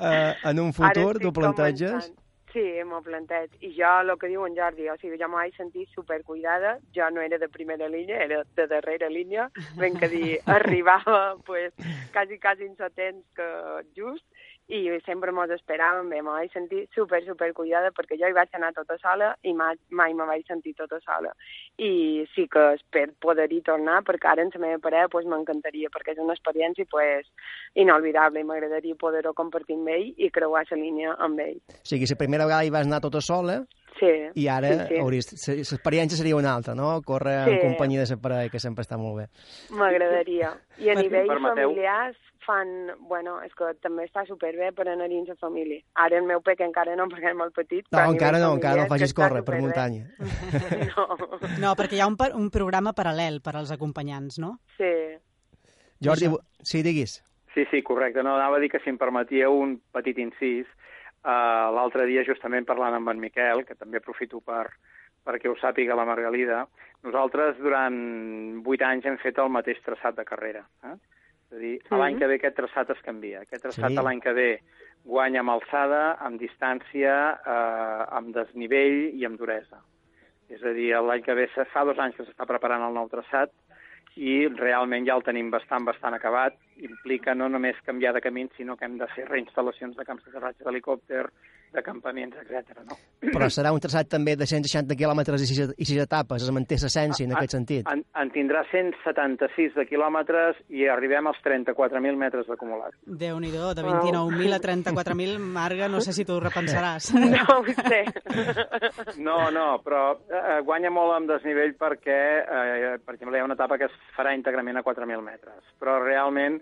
eh, en un futur tu planteges... començant. Sí, m'ho planteig. I jo, el que diu en Jordi, o sigui, jo m'ho vaig sentir supercuidada. Jo no era de primera línia, era de darrera línia. Ben que dir, [laughs] arribava, pues, quasi, quasi en temps que just i sempre mos esperàvem bé, m'ho vaig sentir super, super cuidada perquè jo hi vaig anar tota sola i mai, mai me vaig sentir tota sola. I sí que espero poder-hi tornar perquè ara en la meva parella pues, m'encantaria perquè és una experiència pues, inolvidable i m'agradaria poder-ho compartir amb ell i creuar la línia amb ell. O sigui, la primera vegada hi vas anar tota sola Sí, i ara sí, sí. hauries- l'experiència seria una altra, no? Córrer Sí. en companyia de la parella, que sempre està molt bé. M'agradaria. I a nivell familiars fan... Bueno, és que també està superbé per anar-hi amb la família. Ara el meu peque encara no, perquè és molt petit. No, encara no, encara no familiar facis córrer per muntanya. [laughs] No, perquè hi ha un, un programa paral·lel per als acompanyants, no? Sí. Jordi, sí, diguis. Sí, sí, correcte. No, anava a dir que si em permetia un petit incís, uh, l'altre dia justament parlant amb en Miquel, que també aprofito per, perquè ho sàpiga la Margalida, nosaltres durant vuit anys hem fet el mateix traçat de carrera. Eh? És a dir, Mhm. l'any que ve aquest traçat es canvia. Aquest traçat Sí. sí. l'any que ve guanya amb alçada, amb distància, eh, amb desnivell i amb duresa. És a dir, l'any que ve, fa dos anys que s'està preparant el nou traçat i realment ja el tenim bastant, bastant acabat. Implica no només canviar de camins, sinó que hem de fer reinstal·lacions de camps d'aterratge d'helicòpter, de campaments, etc. No? Però serà un traçat també de 160 quilòmetres i 6, i 6 etapes, es manté l'essència en Ah, aquest sentit. En, en tindrà 176 de quilòmetres i arribem als 34.000 metres d'acumulat. Déu-n'hi-do, de 29.000 a 34.000, Marga, no sé si tu ho repensaràs. [laughs] No ho sé. No, no, però eh, guanya molt amb desnivell perquè, eh, per exemple, hi ha una etapa que es farà íntegrament a 4.000 metres. Però realment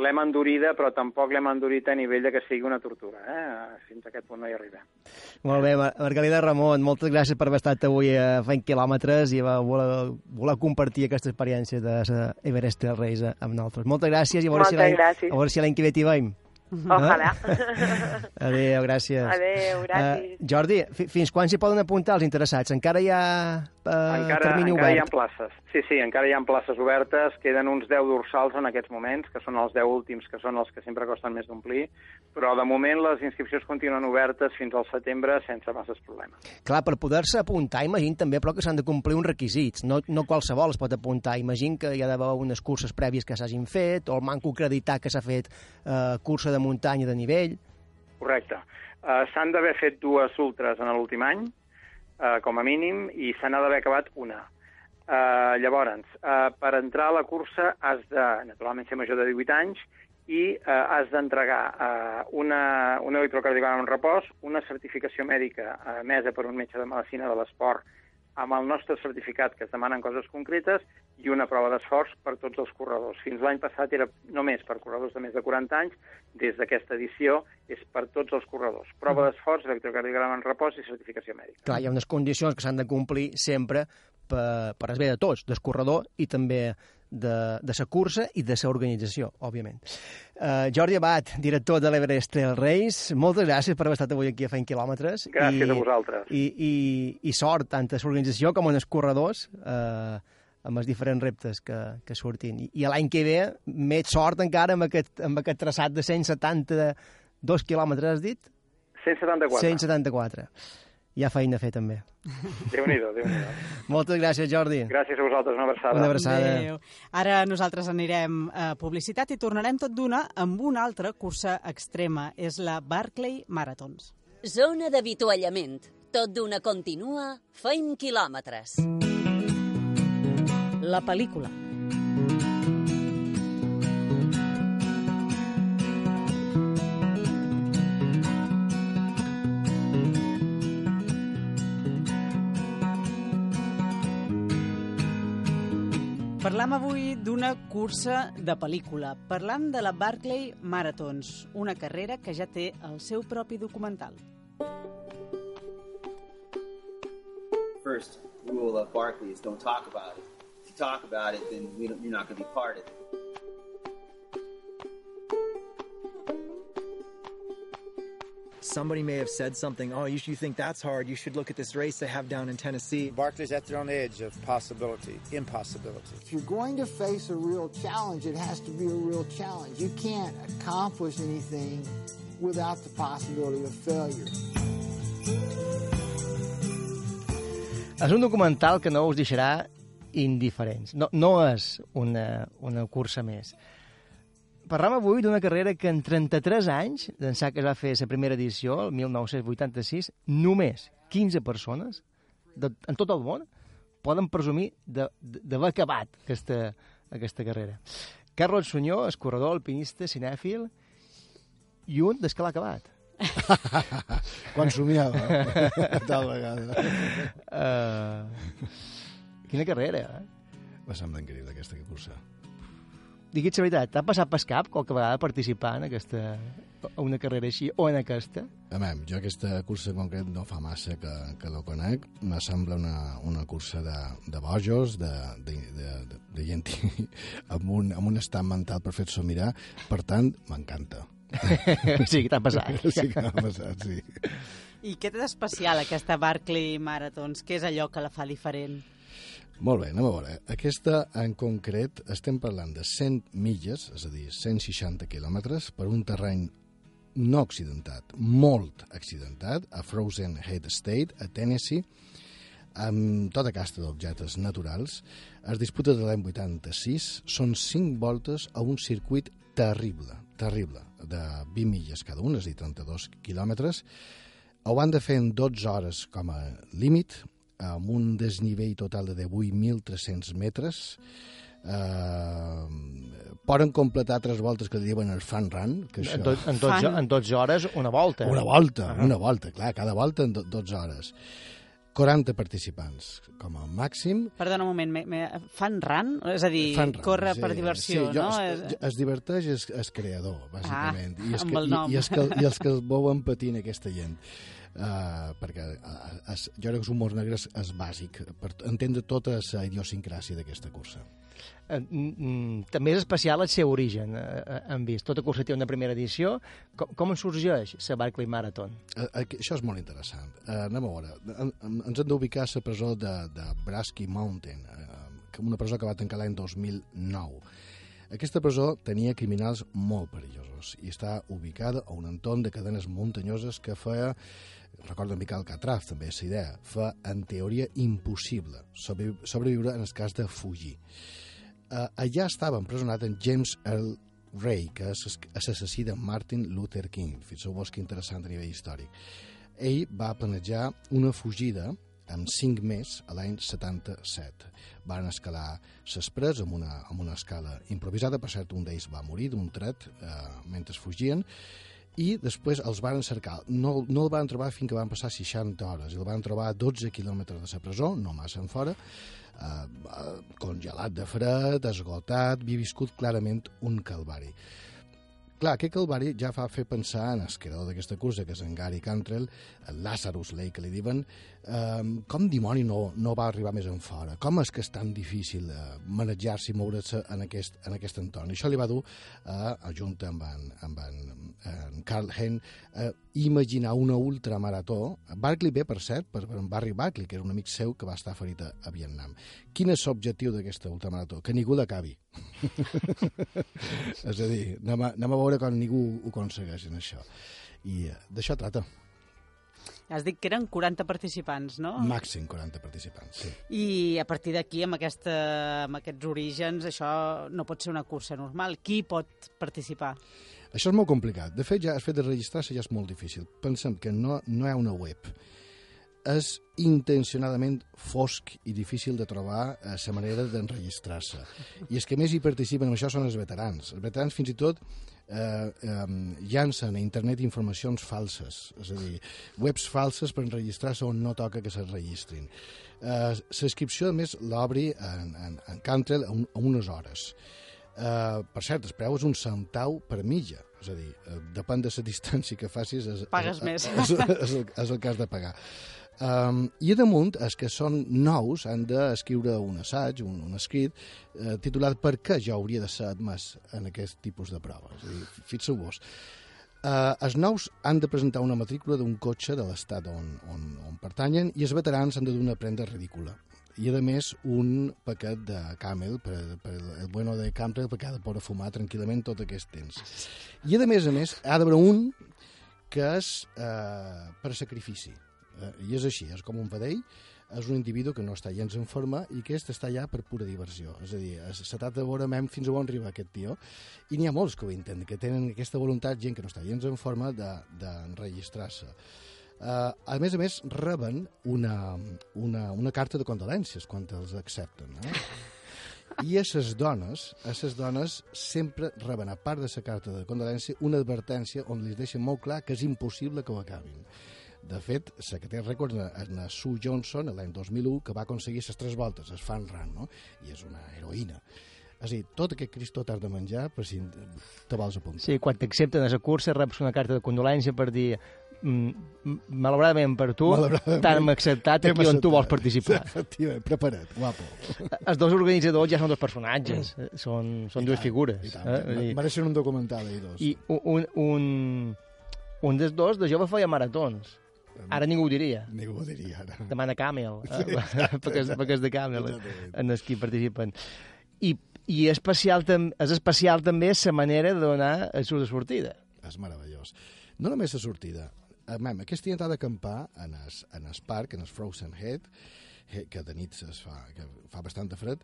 l'hem endurida, però tampoc l'hem endurit a nivell de que sigui una tortura. Eh? Fins a aquest punt no hi arribem. Molt bé, Mar- Margalida Ramon, moltes gràcies per haver estat avui a fent quilòmetres i va voler, voler compartir aquesta experiència de l'Everest Trail Race amb nosaltres. Moltes gràcies i a veure si Moltes l'any si l'any que ve t'hi veiem. Ojalà. [laughs] Adéu, gràcies. Adéu, gràcies. Uh, Jordi, fi- fins quan s'hi poden apuntar els interessats? Encara hi ha uh, encara, termini encara hi ha obert? places. Sí, sí, encara hi ha places obertes. Queden uns 10 dorsals en aquests moments, que són els 10 últims, que són els que sempre costen més d'omplir. Però, de moment, les inscripcions continuen obertes fins al setembre sense masses problemes. Clar, per poder-se apuntar, imagino també però que s'han de complir uns requisits. No, no qualsevol es pot apuntar. Imagino que hi ha d'haver unes curses prèvies que s'hagin fet, o el manco acreditar que s'ha fet eh, cursa de muntanya de nivell. Correcte. Uh, s'han d'haver fet dues ultres en l'últim any, uh, com a mínim, i se n'ha d'haver acabat una. Uh, llavors, uh, per entrar a la cursa has de, naturalment, ser major de 18 anys i uh, has d'entregar uh, una, un electrocardiograma en repòs, una certificació mèdica emesa per un metge de medicina de l'esport amb el nostre certificat que es demanen coses concretes i una prova d'esforç per tots els corredors. Fins l'any passat era només per corredors de més de 40 anys, des d'aquesta edició és per tots els corredors. Prova d'esforç, electrocardiograma en repòs i certificació mèdica. Clar, hi ha unes condicions que s'han de complir sempre per, per es bé de tots, del corredor i també de, de la cursa i de la organització, òbviament. Uh, Jordi Abad, director de l'Everest Trail Race, moltes gràcies per haver estat avui aquí a Fent Quilòmetres. Gràcies I, a vosaltres. I, i, I sort tant a l'organització com en els corredors uh, amb els diferents reptes que, que surtin. I, i l'any que ve, més sort encara amb aquest, amb aquest traçat de 172 quilòmetres, has dit? 174. 174. Hi ha feina a fer, també. Déu-n'hi-do, déu nhi déu Moltes gràcies, Jordi. Gràcies a vosaltres, una abraçada. Una abraçada. Adéu. Ara nosaltres anirem a publicitat i tornarem tot d'una amb una altra cursa extrema. És la Barclay Marathons. Zona d'avituallament. Tot d'una continua, feim quilòmetres. La pel·lícula. Parlam avui d'una cursa de pel·lícula. Parlam de la Barclay Marathons, una carrera que ja té el seu propi documental. First rule of Barclay is don't talk about it. If you talk about it, then you're not going to be part of it. Somebody may have said something, oh, you, you think that's hard, you should look at this race they have down in Tennessee. Barclays at their own edge of possibility, impossibility. If you're going to face a real challenge, it has to be a real challenge. You can't accomplish anything without the possibility of failure. És un documental que no us deixarà indiferents. No, no és una, una cursa més. Parlam avui d'una carrera que en 33 anys, d'ençà que es va fer la primera edició, el 1986, només 15 persones de, en tot el món poden presumir d'haver acabat aquesta, aquesta carrera. Carlos Sunyó, escorredor, alpinista, cinèfil, i un des que l'ha acabat. [laughs] Quan somiava, [laughs] tal vegada. Uh, quina carrera, eh? Va semblar increïble aquesta cursa. Digui'ns la veritat, t'ha passat per cap qualque vegada participar en aquesta, a una carrera així o en aquesta? A veure, jo aquesta cursa en concret no fa massa que, que la conec. Me sembla una, una cursa de, de bojos, de, de, de, de, de gent [laughs] amb un, amb un estat mental per fer-se mirar. Per tant, m'encanta. [laughs] sí, que t'ha passat. [laughs] Sí que m'ha passat, sí. I què té d'especial aquesta Barclay Marathons? Què és allò que la fa diferent? Molt bé, anem a veure. Aquesta, en concret, estem parlant de 100 milles, és a dir, 160 quilòmetres, per un terreny no accidentat, molt accidentat, a Frozen Head State, a Tennessee, amb tota casta d'objectes naturals. Es disputa de l'any 86, són 5 voltes a un circuit terrible, terrible, de 20 milles cada una, és a dir, 32 quilòmetres. Ho van de fer en 12 hores com a límit, amb un desnivell total de 18.300 metres. Eh, poden completar tres voltes que diuen el fan run. Que això... En, tot, en, 12, en 12 hores, una volta. Una volta, Ah. una volta, clar, cada volta en do- 12 hores. 40 participants, com a màxim. Perdona un moment, me, me, fan run? És a dir, Fan run, corre sí, per diversió, sí, jo, no? Es, És- es diverteix el, el creador, bàsicament. Ah, I, els amb que, el i, nom. i, els que, I els que el [laughs] veuen patint aquesta gent. Uh, perquè uh, es, jo crec que l'humor negre és, és bàsic per entendre tota la idiosincràsia d'aquesta cursa. Eh, també és especial el seu origen, eh, eh, hem vist. Tota cursa té una primera edició. Com, com sorgeix la Barclay Marathon? Eh, eh, això és molt interessant. Eh, anem a veure. En, en, ens hem d'ubicar a la presó de, de Brasky Mountain, eh, una presó que va tancar l'any 2009. Aquesta presó tenia criminals molt perillosos i està ubicada a un entorn de cadenes muntanyoses que feia recordo Miquel Alcatraz, també és idea, fa en teoria impossible sobreviure en el cas de fugir. Uh, allà estava empresonat en James Earl Ray, que és assassí de Martin Luther King. Fixeu-vos que interessant a nivell històric. Ell va planejar una fugida amb cinc més a l'any 77. Van escalar s'express amb una, amb una escala improvisada, per cert, un d'ells va morir d'un tret eh, mentre fugien, i després els van cercar. No, no el van trobar fins que van passar 60 hores. El van trobar a 12 quilòmetres de la presó, no massa en fora, eh, eh, congelat de fred, esgotat, havia viscut clarament un calvari. Clar, aquest calvari ja fa fer pensar en el creador d'aquesta cursa, que és en Gary Cantrell, el Lazarus Lake, que li diuen, eh, com dimoni no, no va arribar més en fora? Com és que és tan difícil eh, manejar-se i moure's en aquest, en aquest entorn? I això li va dur, eh, junt amb en, amb en, en Carl Hen, eh, imaginar una ultramarató. Barkley ve, per cert, per, en Barry Barkley, que és un amic seu que va estar ferit a, a Vietnam. Quin és l'objectiu d'aquesta ultramarató? Que ningú l'acabi. [laughs] és a dir, anem a, anem a veure com ningú ho aconsegueix en això. I uh, d'això trata. Has dit que eren 40 participants, no? Màxim 40 participants, sí. I a partir d'aquí, amb, aquesta, amb aquests orígens, això no pot ser una cursa normal. Qui pot participar? Això és molt complicat. De fet, ja el fet de registrar-se ja és molt difícil. Pensem que no, no hi ha una web és intencionadament fosc i difícil de trobar eh, la manera d'enregistrar-se. I els que més hi participen en això són els veterans. Els veterans fins i tot eh, eh, llancen a internet informacions falses, és a dir, webs falses per enregistrar-se on no toca que se registrin. Eh, L'inscripció, a més, l'obri en, en, en Cantrell a, un, a unes hores. Uh, per cert, el preu és un centau per mitja, és a dir, uh, depèn de la distància que facis... És, Pagues és, més. És, és, és, el, és el que has de pagar. Um, I a damunt, els que són nous han d'escriure un assaig, un, un escrit, eh, titulat Per què jo hauria de ser admès en aquest tipus de proves? Fixeu-vos. Uh, els nous han de presentar una matrícula d'un cotxe de l'estat on, on, on pertanyen i els veterans han de donar una prenda ridícula. I, a més, un paquet de camel per, per el bueno de Campbell perquè ha de poder fumar tranquil·lament tot aquest temps. I, a més a més, ha d'haver un que és uh, per sacrifici Eh, I és així, és com un vedell, és un individu que no està gens en forma i que està allà per pura diversió. És a dir, tracta de veure mem fins a on arriba aquest tio. I n'hi ha molts que ho intenten, que tenen aquesta voluntat, gent que no està gens en forma, d'enregistrar-se. De, Uh, a més a més, reben una, una, una carta de condolències quan els accepten. Eh? [laughs] I a les dones, a les dones sempre reben, a part de la carta de condolència, una advertència on li deixen molt clar que és impossible que ho acabin. De fet, la que té rècord és la Sue Johnson, l'any 2001, que va aconseguir les tres voltes, es fan ran, no? I és una heroïna. És a dir, tot aquest cristó t'has de menjar per si te vols apuntar. Sí, quan t'accepten a la cursa reps una carta de condolència per dir malauradament per tu t'han acceptat aquí on tu vols participar. Efectivament, prepara't, guapo. [laughs] Els dos organitzadors ja són dos personatges, mm. són, són dues figures. I tant, eh? mereixen un documental, ells dos. I un, un, un dels dos de jove feia maratons Ara ningú ho diria. Ningú ho diria, ara. Demana Camel, eh, [laughs] perquè, perquè és de Camel, en els que participen. I, i especial, és especial també la manera de donar el surt de sortida. És meravellós. No només la sortida. Mem, aquest dia t'ha d'acampar en el, en el parc, en el Frozen Head, que de nit es fa, que fa bastant de fred,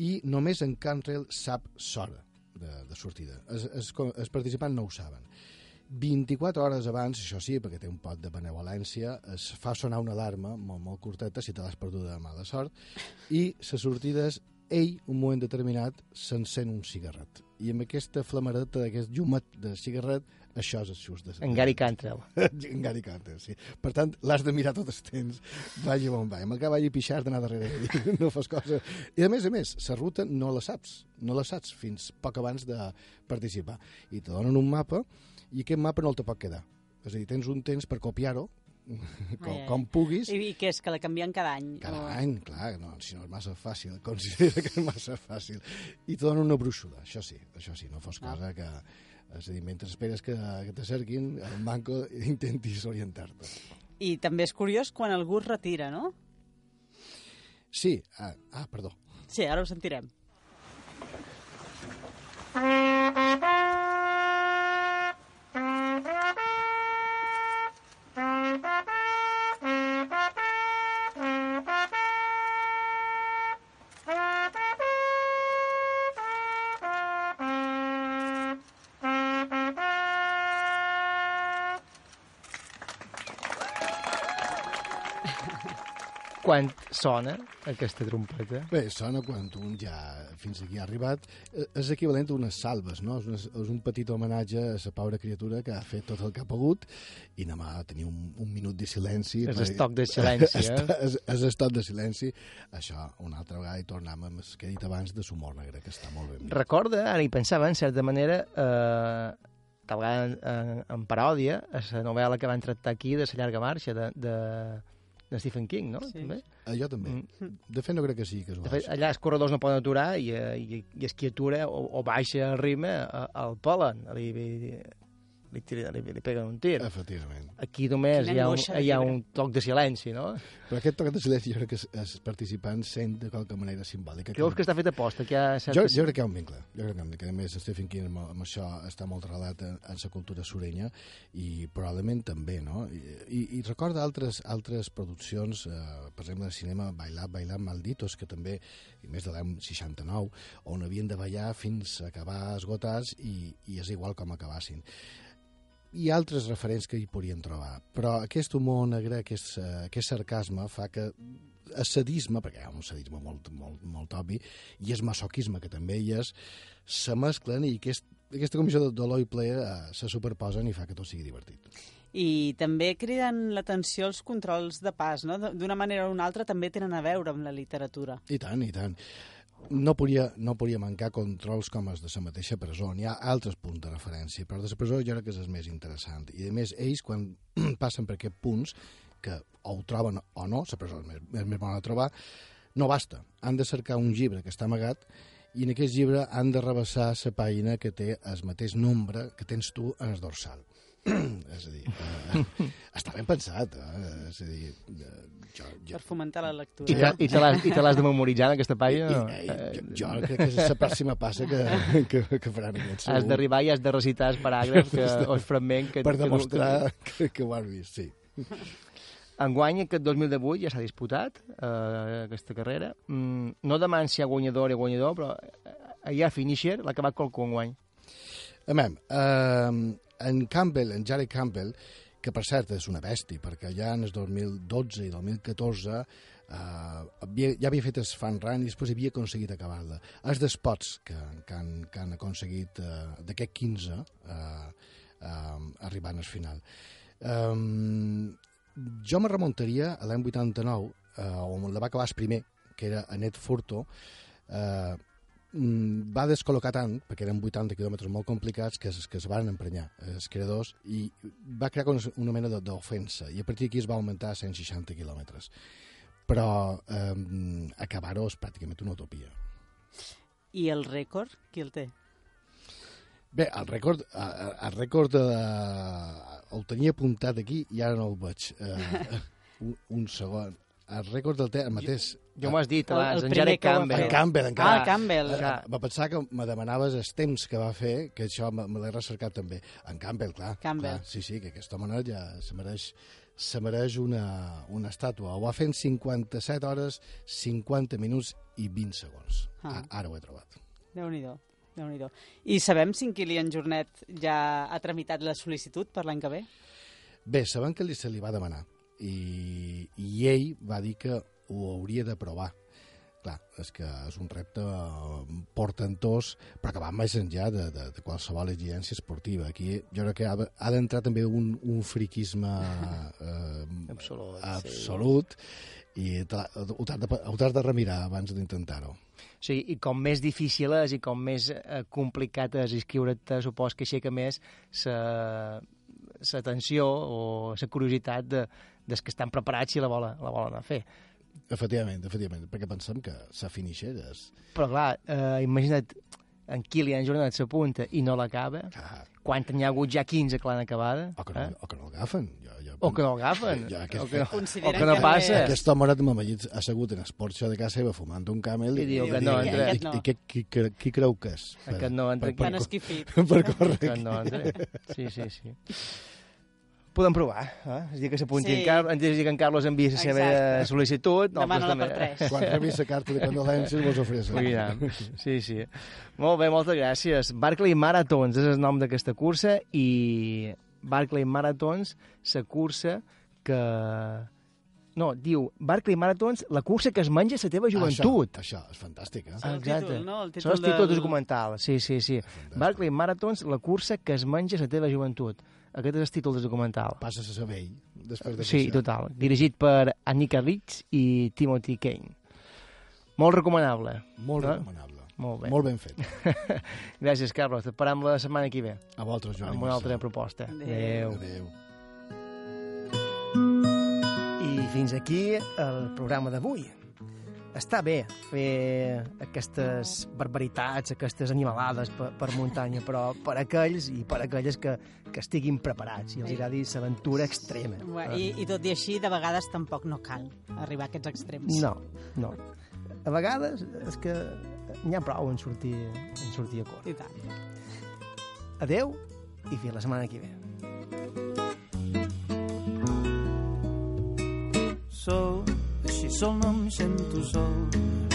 i només en Cantrell sap s'hora de, de sortida. Els, els, participants no ho saben. 24 hores abans, això sí, perquè té un pot de benevolència, es fa sonar una alarma molt, molt curteta, si te l'has perdut de mala sort, i la sortida és ell, un moment determinat, s'encén un cigarret. I amb aquesta flamareta d'aquest llumet de cigarret, això és el just de... En Gary Cantrell. [laughs] en Gary Cantrell, sí. Per tant, l'has de mirar tot el temps, vagi on va. Amb el que vagi pixar d'anar darrere [laughs] no fas cosa. I a més a més, la ruta no la saps, no la saps fins poc abans de participar. I te donen un mapa, i aquest mapa no el te pot quedar. És a dir, tens un temps per copiar-ho, com, Ai, ai. com puguis. I, I què és, que la canvien cada any? Cada o... any, clar, no, si no és massa fàcil, [laughs] considera que és massa fàcil. I te donen una bruixuda, això sí, això sí, no fos Ah. cosa que... És a dir, mentre esperes que, que te cerquin, el banco [laughs] intentis orientar-te. I també és curiós quan algú es retira, no? Sí, ah, ah perdó. Sí, ara ho sentirem. [laughs] Quan sona aquesta trompeta? Bé, sona quan un ja fins aquí ha arribat. Eh, És equivalent a unes salves, no? És, una, és un petit homenatge a la pobra criatura que ha fet tot el que ha pogut i a tenir un, un minut de silenci. És per- estoc de [laughs] silenci, eh? És, és estoc de silenci. Això, una altra vegada, i tornem amb el que he dit abans de l'humor negre, que està molt ben. Recorda, ara hi pensava, en certa manera, eh, tal vegada en, en, en paròdia, a la novel·la que van tractar aquí de la llarga marxa de, de, de Stephen King, no? Sí. També? Ah, jo també. Mm. De fet, no crec que sigui De casual. fet, allà els corredors no poden aturar i, eh, i, i es qui atura o, o baixa el ritme el polen, li, tira, li, li peguen un tir. Efectivament. Aquí només hi ha, un, hi ha un toc de silenci, no? Però aquest toc de silenci jo crec que els- participants sent de qualque manera simbòlica. Creus que està fet a posta? Que ha Jo, jo crec que hi ha un vincle. Jo crec que, hi ha un vincle. a més, Stephen King amb, amb això està molt relat en, en la cultura surenya i probablement també, no? I, i, i recorda altres, altres produccions, eh, per exemple, de cinema Bailar, Bailar Malditos, que també, i més de l'any 69, on havien de ballar fins a acabar esgotats i, i és igual com acabassin hi ha altres referents que hi podrien trobar, però aquest humor negre, aquest, eh, aquest sarcasme fa que el sadisme, perquè hi ha un sadisme molt, molt, molt obvi, i el masoquisme, que també hi és, se mesclen i aquest, aquesta comissió de dolor i plaer eh, se superposen i fa que tot sigui divertit. I també criden l'atenció els controls de pas, no? D'una manera o una altra també tenen a veure amb la literatura. I tant, i tant. No podia, no podia mancar controls com els de la mateixa presó. N'hi ha altres punts de referència, però de la presó jo crec que és el més interessant. I, a més, ells, quan [clears throat] passen per aquests punts, que o ho troben o no, la presó és més, és més bona de trobar, no basta. Han de cercar un llibre que està amagat i en aquest llibre han de rebassar la pàgina que té el mateix nombre que tens tu en el dorsal. [clears throat] és a dir, eh, està ben pensat, eh? és a dir, eh, jo, jo, Per fomentar la lectura. I te, i te l'has i te l'has de memoritzar en aquesta pàgina? I, i, jo, jo crec que és la pròxima passa que, que, que faran aquests. Has d'arribar i has de recitar el paràgraf que, o el fragment que... Per demostrar que, que, que ho has vist, sí. Enguany, aquest 2018, ja s'ha disputat, eh, aquesta carrera. Mm, no deman si hi ha guanyador i guanyador, però eh, hi ha finisher, l'ha acabat qualcú enguany. A veure, eh, en Campbell, en Jerry Campbell, que per cert és una bèstia, perquè ja en el 2012 i 2014 eh, havia, ja havia fet el fan run i després havia aconseguit acabar-la. Els d'espots que, que, han, que han aconseguit eh, d'aquest 15 eh, eh, arribant al final. Um, jo me remuntaria a l'any 89, eh, on la va acabar el primer, que era Anet Furto, eh, va descol·locar tant, perquè eren 80 quilòmetres molt complicats, que es, que es van emprenyar els creadors i va crear una mena de- d'ofensa i a partir d'aquí es va augmentar a 160 quilòmetres. Però eh, acabar-ho és pràcticament una utopia. I el rècord, qui el té? Bé, el rècord, eh, el rècord eh, el tenia apuntat aquí i ara no el veig. Eh, [laughs] un, un segon. El rècord del té el mateix. Jo m'ho has dit El- abans, el en primer Jared Campbell. En Campbell, encara. Ah, Campbell. Eh, va pensar que me demanaves els temps que va fer, que això me, me l'he recercat també. En Campbell, clar. Campbell. Clar, sí, sí, que aquest home ja se mereix, se mereix una, una estàtua. Ho va fer en 57 hores, 50 minuts i 20 segons. Ah. Ah. Ara ho he trobat. Déu-n'hi-do. déu nhi I sabem si en Kilian Jornet ja ha tramitat la sol·licitud per l'any que ve? Bé, sabem que li, se li va demanar i, i ell va dir que ho hauria de provar. Clar, és que és un repte eh, portentós, però que va més enllà de, de, de qualsevol exigència esportiva. Aquí jo crec que ha, ha d'entrar també un, un friquisme [laughs] eh, Absolut, absolut i te la- ho t'has de, ho de remirar abans d'intentar-ho. O sigui, i com més difícil és i com més eh, complicat és inscriure't, supos que aixeca més sa, l'atenció o la curiositat de, dels que estan preparats i la volen, la volen fer. Efectivament, efectivament, perquè pensem que sa finisher és... Però clar, eh, imagina't, en Kilian Jornet s'apunta i no l'acaba, quan n'hi ha hagut ja 15 que l'han acabada, o que no, eh? o que no l'agafen. Jo, jo, o que no l'agafen, Ja, o aquest, que no, o que no passa. Aquest home ara m'ha assegut en el porxo de casa seva fumant un camel I diu que no entra. I, i, i qui, qui, qui, qui creu que és? Aquest no entra aquí. Tan esquifit. Per córrer Aquest no entra. [laughs] Sí, sí, sí. Podem provar, eh? És dir, que s'apunti Sí. en antes que en Carlos enviï la seva Exacte. sol·licitud. Demana-la nosaltres per tres. Quan rebi la carta de condolències vos ofrece. Mira, sí, sí. Molt bé, moltes gràcies. Barclay Marathons és el nom d'aquesta cursa i Barclay Marathons, la cursa que... No, diu Barclay Marathons, la cursa que es menja la teva joventut. Això, això és fantàstic, eh? El Exacte. títol, no? El Això títol és títol del- documental, sí, sí, sí. Barclay Marathons, la cursa que es menja la teva joventut. Aquest és el títol del documental. Passes a saber després de Sí, total. Dirigit per Annika Ritz i Timothy Kane. Molt recomanable. Molt eh? recomanable. Molt bé. Molt ben fet. [laughs] Gràcies, Carlos. T'esperam la setmana que ve. A vosaltres, Joan Amb una altra proposta. Adéu. Adéu. I fins aquí el programa d'avui. Està bé fer aquestes barbaritats, aquestes animalades per, per muntanya, però per aquells i per aquelles que, que estiguin preparats i els agradi l'aventura extrema. I, I tot i així, de vegades tampoc no cal arribar a aquests extrems. No, no. A vegades és que n'hi ha prou en sortir, en sortir a córrer. I tant. Adeu i fins la setmana que ve. sol, així sol no em sento sol.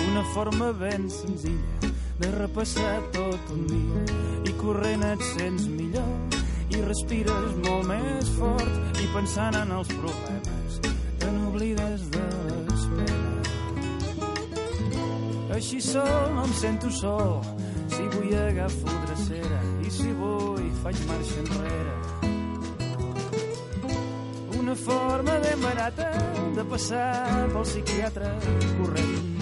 Una forma ben senzilla de repassar tot un dia i corrent et sents millor i respires molt més fort i pensant en els problemes te n'oblides de les penes. Així sol no em sento sol, si vull agafo drecera i si vull faig marxa enrere una forma ben barata de passar pel psiquiatre corrent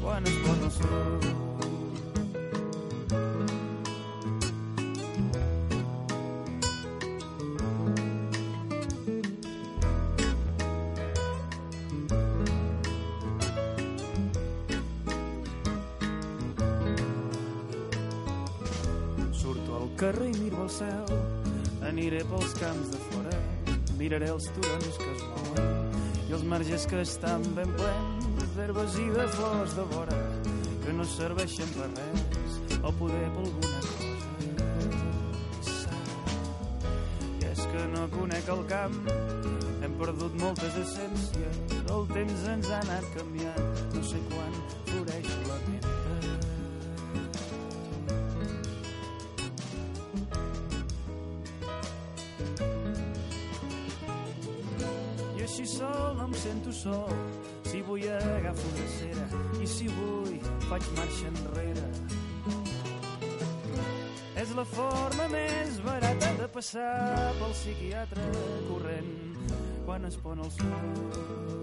quan es posa el sol. Surto al carrer i miro el cel, aniré pels camps de miraré els turons que es mouen i els marges que estan ben plens d'herbes i de flors de vora que no serveixen per res o poder per alguna cosa. I és que no conec el camp, hem perdut moltes essències, el temps ens ha anat canviant, no sé quan floreix la menta. Em sento sol. Si vull agafo una cera i si vull faig marxa enrere. És la forma més barata de passar pel psiquiatre corrent quan es pon el sol.